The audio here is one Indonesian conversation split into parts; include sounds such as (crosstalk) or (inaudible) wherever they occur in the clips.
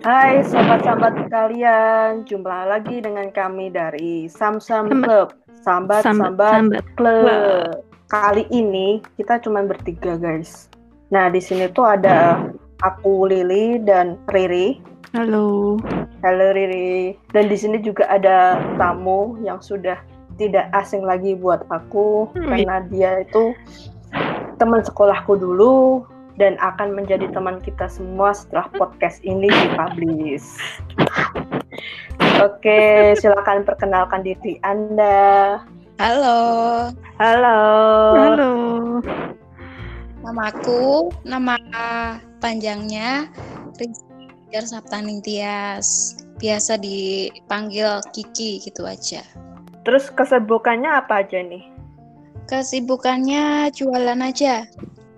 Hai sahabat-sahabat kalian, jumpa lagi dengan kami dari Samsam Club, Sambat Sambat, Sambat Club. Club. Kali ini kita cuma bertiga guys. Nah di sini tuh ada aku Lili dan Riri. Halo. Halo Riri. Dan di sini juga ada tamu yang sudah tidak asing lagi buat aku hmm. karena dia itu teman sekolahku dulu dan akan menjadi teman kita semua setelah podcast ini dipublish. Oke, silakan perkenalkan diri Anda. Halo. Halo. Halo. Namaku, nama panjangnya Rizky Sabtaningtias. Biasa dipanggil Kiki gitu aja. Terus kesibukannya apa aja nih? Kesibukannya jualan aja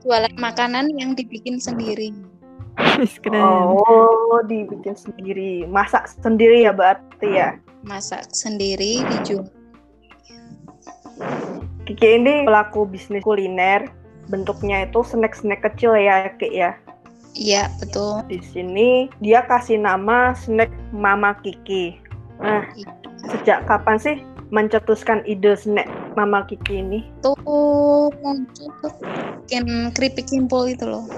jualan makanan yang dibikin sendiri. Oh, dibikin sendiri. Masak sendiri ya berarti ya? Masak sendiri dijual. Kiki ini pelaku bisnis kuliner. Bentuknya itu snack-snack kecil ya, Kiki ya? Iya, betul. Di sini dia kasih nama snack Mama Kiki. Nah, iya. sejak kapan sih mencetuskan ide snack Mama Kiki ini? Tuh muncul bikin keripik kimpul itu loh.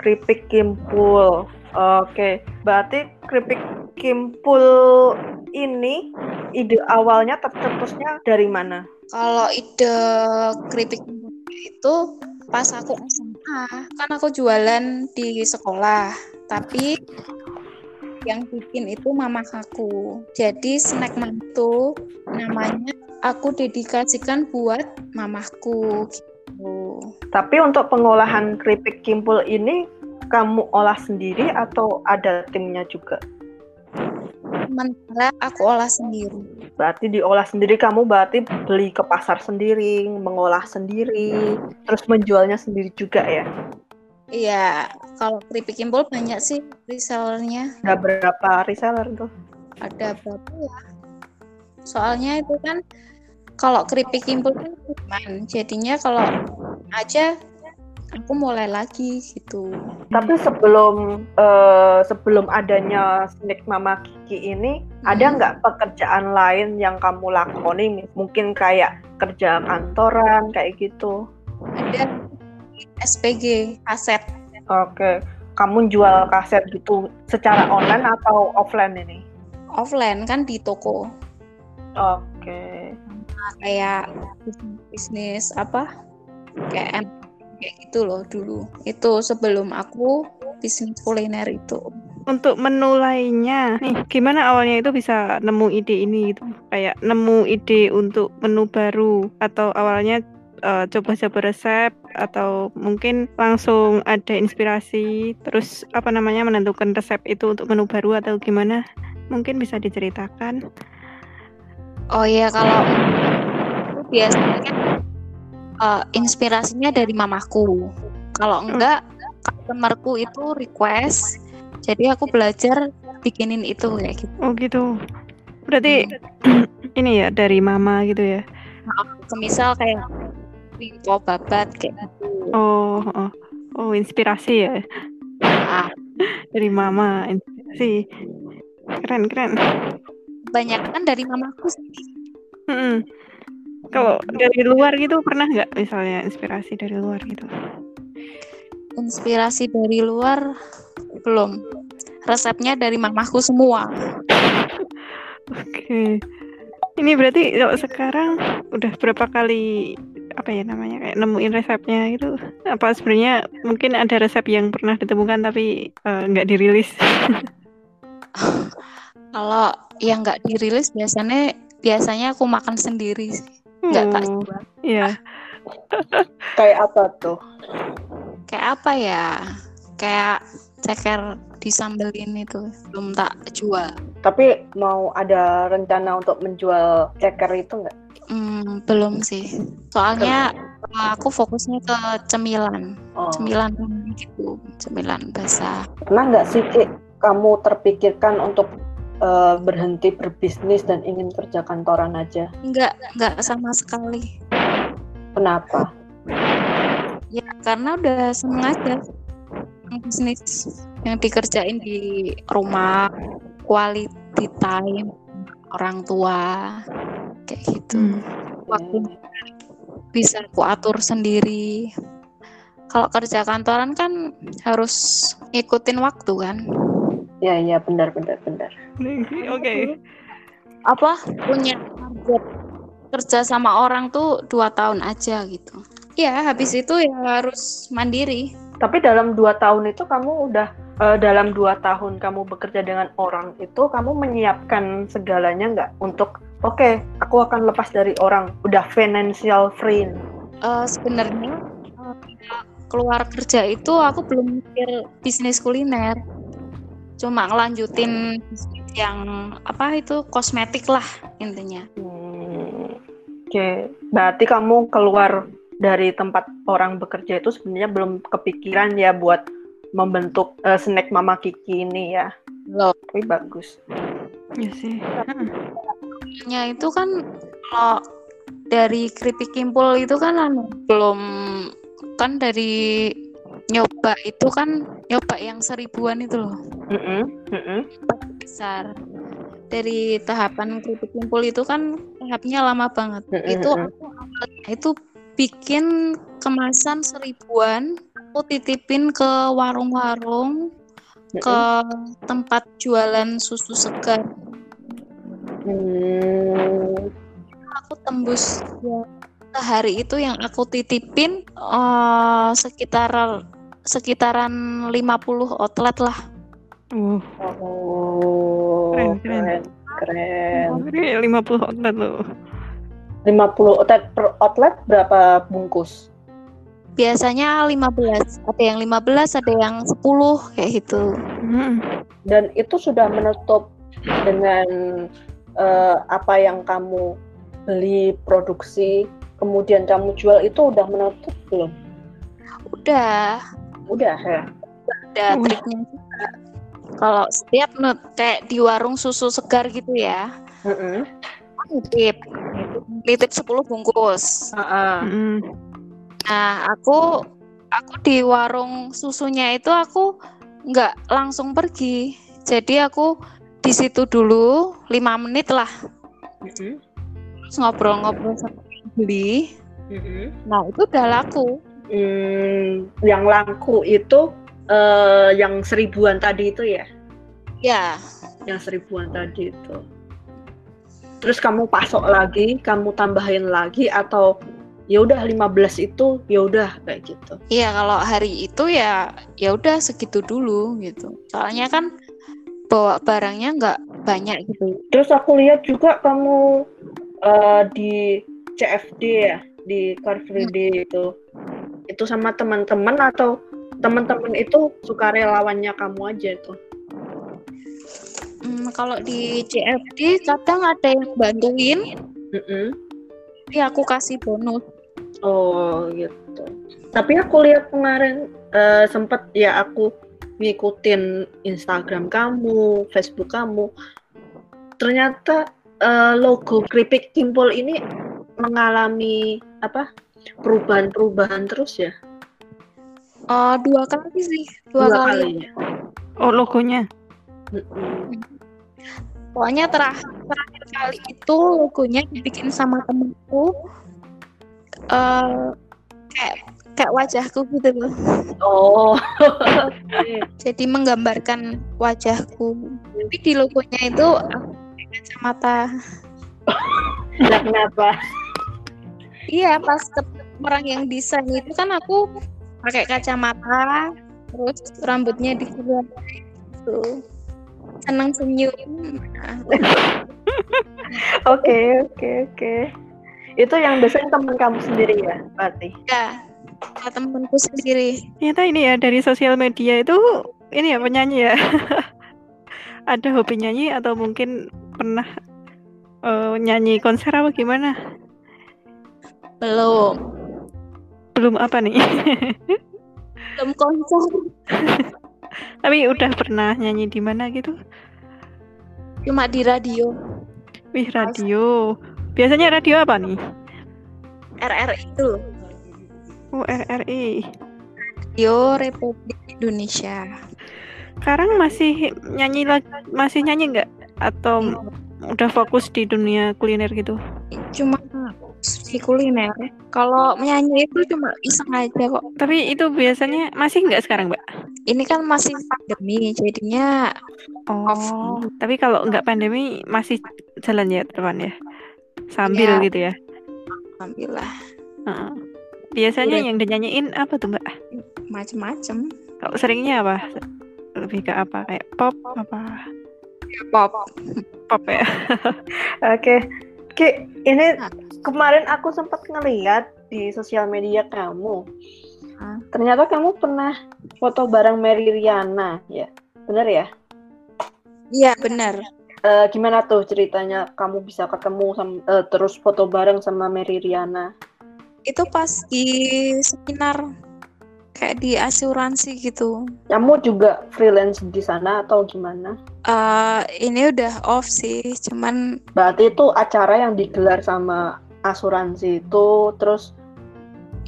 Keripik kimpul. Oke, berarti keripik kimpul ini ide awalnya tercetusnya dari mana? Kalau ide keripik kimpul itu pas aku SMA, kan aku jualan di sekolah, tapi yang bikin itu mama aku. Jadi snack mantu namanya aku dedikasikan buat mamaku gitu. Tapi untuk pengolahan keripik kimpul ini kamu olah sendiri atau ada timnya juga? Sementara aku olah sendiri. Berarti diolah sendiri kamu berarti beli ke pasar sendiri, mengolah sendiri, terus menjualnya sendiri juga ya? Iya, kalau keripik kimpul banyak sih resellernya. Ada berapa reseller tuh? Ada berapa ya? Soalnya itu kan kalau keripik kimpul kan cuman jadinya kalau aja aku mulai lagi gitu. Tapi sebelum uh, sebelum adanya snack Mama Kiki ini, hmm. ada nggak pekerjaan lain yang kamu lakoni? Mungkin kayak kerja kantoran kayak gitu? Ada SPG kaset. Oke, kamu jual kaset gitu secara online atau offline ini? Offline kan di toko. Oke. Nah, kayak bisnis apa? Kayak kayak gitu loh dulu. Itu sebelum aku bisnis kuliner itu. Untuk menu lainnya, nih gimana awalnya itu bisa nemu ide ini gitu? Kayak nemu ide untuk menu baru atau awalnya coba eh, coba-coba resep atau mungkin langsung ada inspirasi terus apa namanya menentukan resep itu untuk menu baru atau gimana mungkin bisa diceritakan. Oh iya kalau biasanya kan uh, inspirasinya dari mamaku. Kalau hmm. enggak customerku itu request jadi aku belajar bikinin itu kayak gitu. Oh gitu. Berarti hmm. (clears throat) ini ya dari mama gitu ya? Semisal kayak Wingko babat kayak gitu. Oh, oh, oh inspirasi ya. Ah. dari mama inspirasi. Keren keren. Banyak kan dari mamaku sih. Hmm. Kalau dari luar gitu pernah nggak misalnya inspirasi dari luar gitu? Inspirasi dari luar belum. Resepnya dari mamaku semua. Oke. Okay. Ini berarti kalau sekarang udah berapa kali apa ya namanya kayak nemuin resepnya itu apa sebenarnya mungkin ada resep yang pernah ditemukan tapi eh, nggak uh, dirilis? (laughs) Kalau yang nggak dirilis biasanya biasanya aku makan sendiri nggak hmm, tak jual iya. (laughs) Kayak apa tuh? Kayak apa ya? Kayak ceker disambelin itu belum tak jual. Tapi mau ada rencana untuk menjual ceker itu nggak Hmm, belum sih. Soalnya aku fokusnya ke cemilan. Oh. Cemilan gitu, cemilan basah. Pernah nggak sih Kik, kamu terpikirkan untuk uh, berhenti berbisnis dan ingin kerja kantoran aja? Enggak, enggak sama sekali. Kenapa? Ya karena udah seneng aja. bisnis yang dikerjain di rumah quality time orang tua kayak gitu. Hmm. waktu bisa aku atur sendiri. Kalau kerja kantoran kan harus ikutin waktu kan? Ya ya benar benar benar. (laughs) Oke. Okay. apa punya target kerja sama orang tuh dua tahun aja gitu? Ya habis itu ya harus mandiri. Tapi dalam dua tahun itu kamu udah uh, dalam dua tahun kamu bekerja dengan orang itu kamu menyiapkan segalanya nggak untuk oke okay, aku akan lepas dari orang udah financial free. Uh, Sebenarnya uh, keluar kerja itu aku belum mikir bisnis kuliner, cuma ngelanjutin yang apa itu kosmetik lah intinya. Hmm, Oke, okay. berarti kamu keluar dari tempat orang bekerja itu sebenarnya belum kepikiran ya buat membentuk uh, snack Mama Kiki ini ya. Loh. Tapi bagus. Ya sih. Nya itu kan kalau dari keripik kimpul itu kan anu, belum kan dari nyoba itu kan nyoba yang seribuan itu loh. Mm -mm, mm -mm. Besar. Dari tahapan keripik kimpul itu kan tahapnya lama banget. Mm -mm, itu aku itu bikin kemasan seribuan aku titipin ke warung-warung ke tempat jualan susu segar hmm. aku tembus ya, sehari itu yang aku titipin uh, sekitar sekitaran 50 outlet lah uh. oh keren keren keren, keren. 50 outlet loh 50 outlet per outlet berapa bungkus? Biasanya 15, ada yang 15, ada yang 10 kayak gitu. Hmm. Dan itu sudah menutup dengan uh, apa yang kamu beli produksi, kemudian kamu jual itu udah menutup belum? Udah. Udah ya. Ada uh. triknya juga. Kalau setiap nut kayak di warung susu segar gitu ya. Mm -hmm nitip nitip 10 bungkus uh -uh. nah aku aku di warung susunya itu aku nggak langsung pergi jadi aku di situ dulu lima menit lah. Uh -uh. terus ngobrol-ngobrol sama beli. Uh -uh. nah itu udah laku. Hmm, yang laku itu uh, yang seribuan tadi itu ya? Ya yang seribuan tadi itu. Terus kamu pasok lagi kamu tambahin lagi atau ya udah 15 itu ya udah kayak gitu? Iya kalau hari itu ya ya udah segitu dulu gitu. Soalnya kan bawa barangnya nggak banyak gitu terus aku lihat juga kamu uh, di CFD ya di Car Free Day hmm. itu itu sama teman-teman atau teman-teman itu suka relawannya kamu aja itu Hmm, kalau di CFD kadang ada yang bantuin. Mm -hmm. Tapi aku kasih bonus. Oh gitu. Tapi aku lihat kemarin uh, sempet ya aku ngikutin Instagram kamu, Facebook kamu. Ternyata uh, logo keripik kimpul ini mengalami apa perubahan-perubahan terus ya? Uh, dua kali sih, dua, dua kali. kali ya? Oh logonya? Pokoknya terakhir, terakhir kali itu logonya dibikin sama temenku uh, kayak kayak wajahku gitu loh. Oh. (laughs) Jadi menggambarkan wajahku. Tapi di logonya itu kacamata. Nah, kenapa? Iya, pas ke orang yang desain itu kan aku pakai kacamata, terus rambutnya dikira gitu senang senyum (laughs) oke oke oke itu yang desain teman kamu sendiri ya berarti ya, ya temanku sendiri ternyata ini ya dari sosial media itu ini ya penyanyi ya (laughs) ada hobi nyanyi atau mungkin pernah uh, nyanyi konser apa gimana belum belum apa nih (laughs) belum konser (laughs) Tapi udah pernah nyanyi di mana gitu? Cuma di radio. Wih, radio. Biasanya radio apa nih? RRI itu. Oh, RRI. Radio Republik Indonesia. Sekarang masih nyanyi lagi, masih nyanyi nggak? Atau hmm. udah fokus di dunia kuliner gitu? Cuma di kuliner. Kalau menyanyi itu cuma iseng aja kok. Tapi itu biasanya masih nggak sekarang, Mbak? Ini kan masih pandemi, jadinya oh. Off. Tapi kalau nggak pandemi masih jalan ya teman ya, sambil ya. gitu ya? Sambil lah. Uh, biasanya ya. yang dinyanyiin apa tuh Mbak? Macem-macem. Kalau seringnya apa? Lebih ke apa? Kayak pop apa? Ya, pop. Pop ya. (laughs) Oke. Okay. Oke, ini nah kemarin aku sempat ngeliat di sosial media kamu. Hmm. Ternyata kamu pernah foto bareng Mary Riana, ya? Bener ya? Iya, benar. Uh, gimana tuh ceritanya kamu bisa ketemu sama, uh, terus foto bareng sama Mary Riana? Itu pas di seminar kayak di asuransi gitu. Kamu juga freelance di sana atau gimana? Uh, ini udah off sih, cuman. Berarti itu acara yang digelar sama asuransi itu terus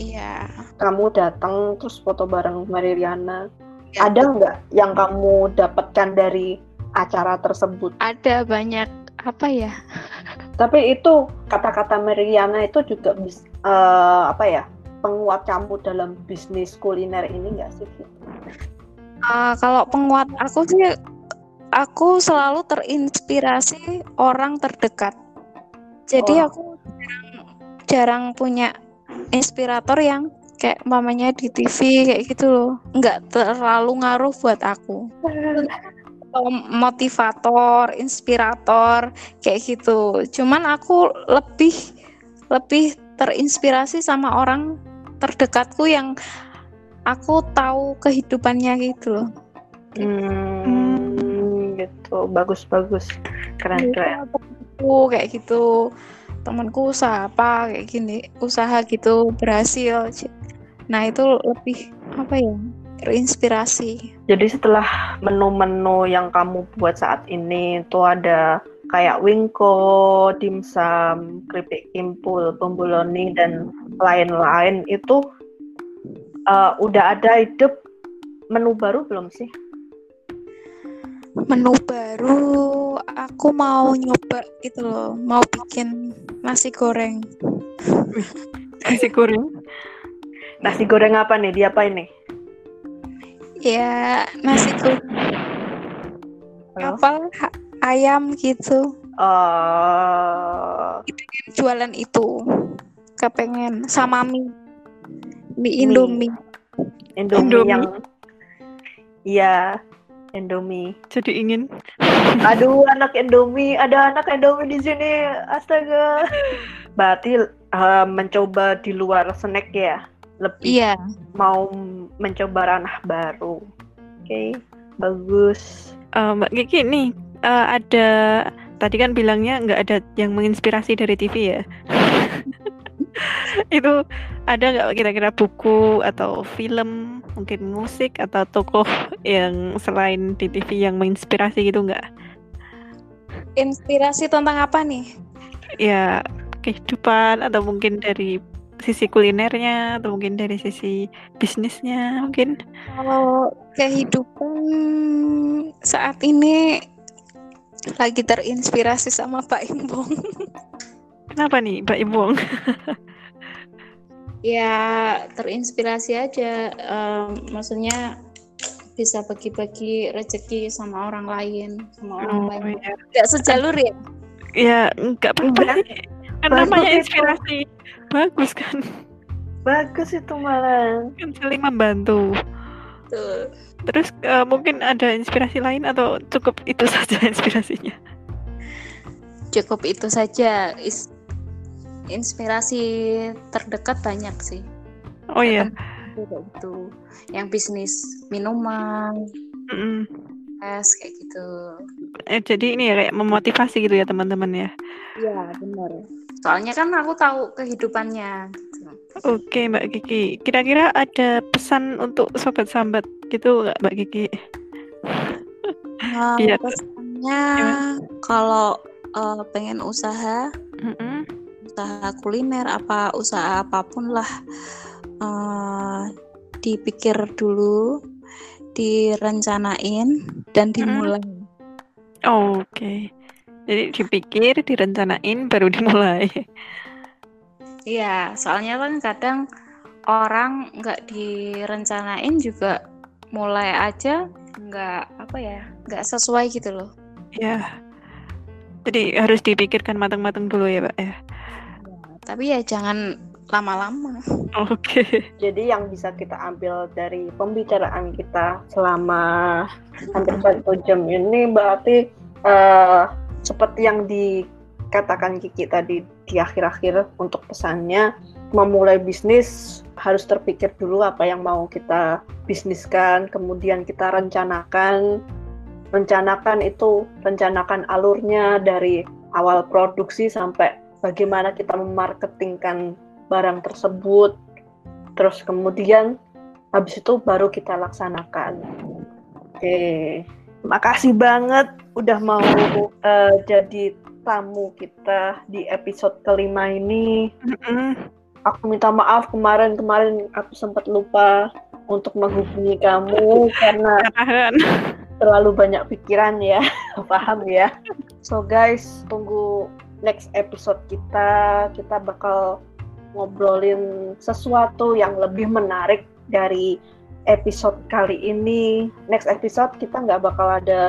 iya kamu datang terus foto bareng Mariana ya. ada nggak yang kamu dapatkan dari acara tersebut ada banyak apa ya (laughs) tapi itu kata-kata Mariana itu juga bis, uh, apa ya penguat kamu dalam bisnis kuliner ini nggak sih uh, kalau penguat aku sih aku selalu terinspirasi orang terdekat. Jadi oh. aku jarang punya inspirator yang kayak mamanya di TV kayak gitu loh. Nggak terlalu ngaruh buat aku (laughs) motivator inspirator kayak gitu. Cuman aku lebih lebih terinspirasi sama orang terdekatku yang aku tahu kehidupannya gitu loh. Hmm, gitu. Bagus bagus. Keren keren. kayak gitu. Temanku usaha apa kayak gini. Usaha gitu berhasil. Nah itu lebih apa ya terinspirasi. Jadi setelah menu-menu yang kamu buat saat ini itu ada kayak wingko, dimsum, keripik impul, bumbuloni dan lain-lain itu uh, udah ada hidup menu baru belum sih? menu baru aku mau nyoba itu loh mau bikin nasi goreng. Nasi goreng? Nasi goreng apa nih? Dia apa ini ya nasi goreng apa ayam gitu uh... jualan itu kepengen sama mie mie indomie indomie, indomie. yang iya Indomie. Jadi ingin. Aduh, anak Indomie, ada anak Indomie di sini. Astaga. Berarti uh, mencoba di luar snack ya. Lebih iya. mau mencoba ranah baru. Oke, okay. bagus. Uh, Mbak Kiki nih uh, ada tadi kan bilangnya nggak ada yang menginspirasi dari TV ya. (laughs) itu ada nggak kira-kira buku atau film mungkin musik atau tokoh yang selain di TV yang menginspirasi gitu nggak? Inspirasi tentang apa nih? Ya kehidupan atau mungkin dari sisi kulinernya atau mungkin dari sisi bisnisnya mungkin. Kalau kehidupan saat ini lagi terinspirasi sama Pak Imbong. Kenapa nih Pak Imbong? (laughs) ya terinspirasi aja um, maksudnya bisa bagi-bagi rezeki sama orang lain sama orang oh, lain ya. nggak sejalur ya ya nggak apa-apa kan namanya inspirasi bagus kan bagus itu malah kan saling membantu Tuh. terus uh, mungkin ada inspirasi lain atau cukup itu (laughs) saja inspirasinya cukup itu saja Is inspirasi terdekat banyak sih. Oh iya. Itu yang bisnis minuman, mm es kayak gitu. Eh, jadi ini ya kayak memotivasi gitu ya teman-teman ya? Iya benar. Soalnya kan aku tahu kehidupannya. Oke Mbak Kiki, kira-kira ada pesan untuk sobat sambat gitu nggak Mbak Kiki? Nah, Biar pesannya kalau uh, pengen usaha, mm -mm. usaha kuliner apa usaha apa pun lah uh, dipikir dulu, direncanain dan dimulai. Hmm. Oh, Oke. Okay. Jadi dipikir, direncanain baru dimulai. Iya, soalnya kan kadang orang nggak direncanain juga mulai aja nggak apa ya, nggak sesuai gitu loh. Ya. Jadi harus dipikirkan matang-matang dulu ya, Pak ya. ya tapi ya jangan lama-lama. Oke. Okay. Jadi yang bisa kita ambil dari pembicaraan kita selama hampir satu jam ini berarti uh, seperti yang dikatakan Kiki tadi di akhir-akhir untuk pesannya memulai bisnis harus terpikir dulu apa yang mau kita bisniskan, kemudian kita rencanakan. Rencanakan itu rencanakan alurnya dari awal produksi sampai bagaimana kita memarketingkan barang tersebut. Terus kemudian habis itu baru kita laksanakan. Oke. Makasih banget udah mau uh, jadi tamu kita di episode kelima ini. Mm-hmm. Aku minta maaf kemarin-kemarin aku sempat lupa untuk menghubungi kamu karena terlalu banyak pikiran ya, (laughs) paham ya. So guys, tunggu next episode kita. Kita bakal ngobrolin sesuatu yang lebih menarik dari episode kali ini. Next episode kita nggak bakal ada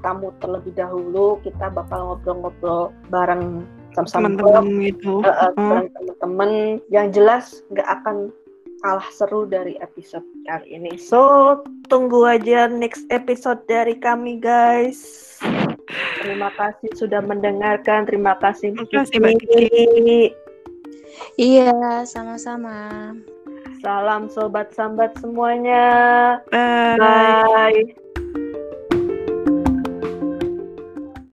tamu terlebih dahulu. Kita bakal ngobrol-ngobrol bareng sama-sama teman-teman itu. Uh, uh, teman-teman yang jelas nggak akan kalah seru dari episode kali ini. So, tunggu aja next episode dari kami, guys. Terima kasih sudah mendengarkan. Terima kasih, Terima kasih Mbak Kiki. Iya, sama-sama. Salam sobat sambat semuanya. Bye. Bye.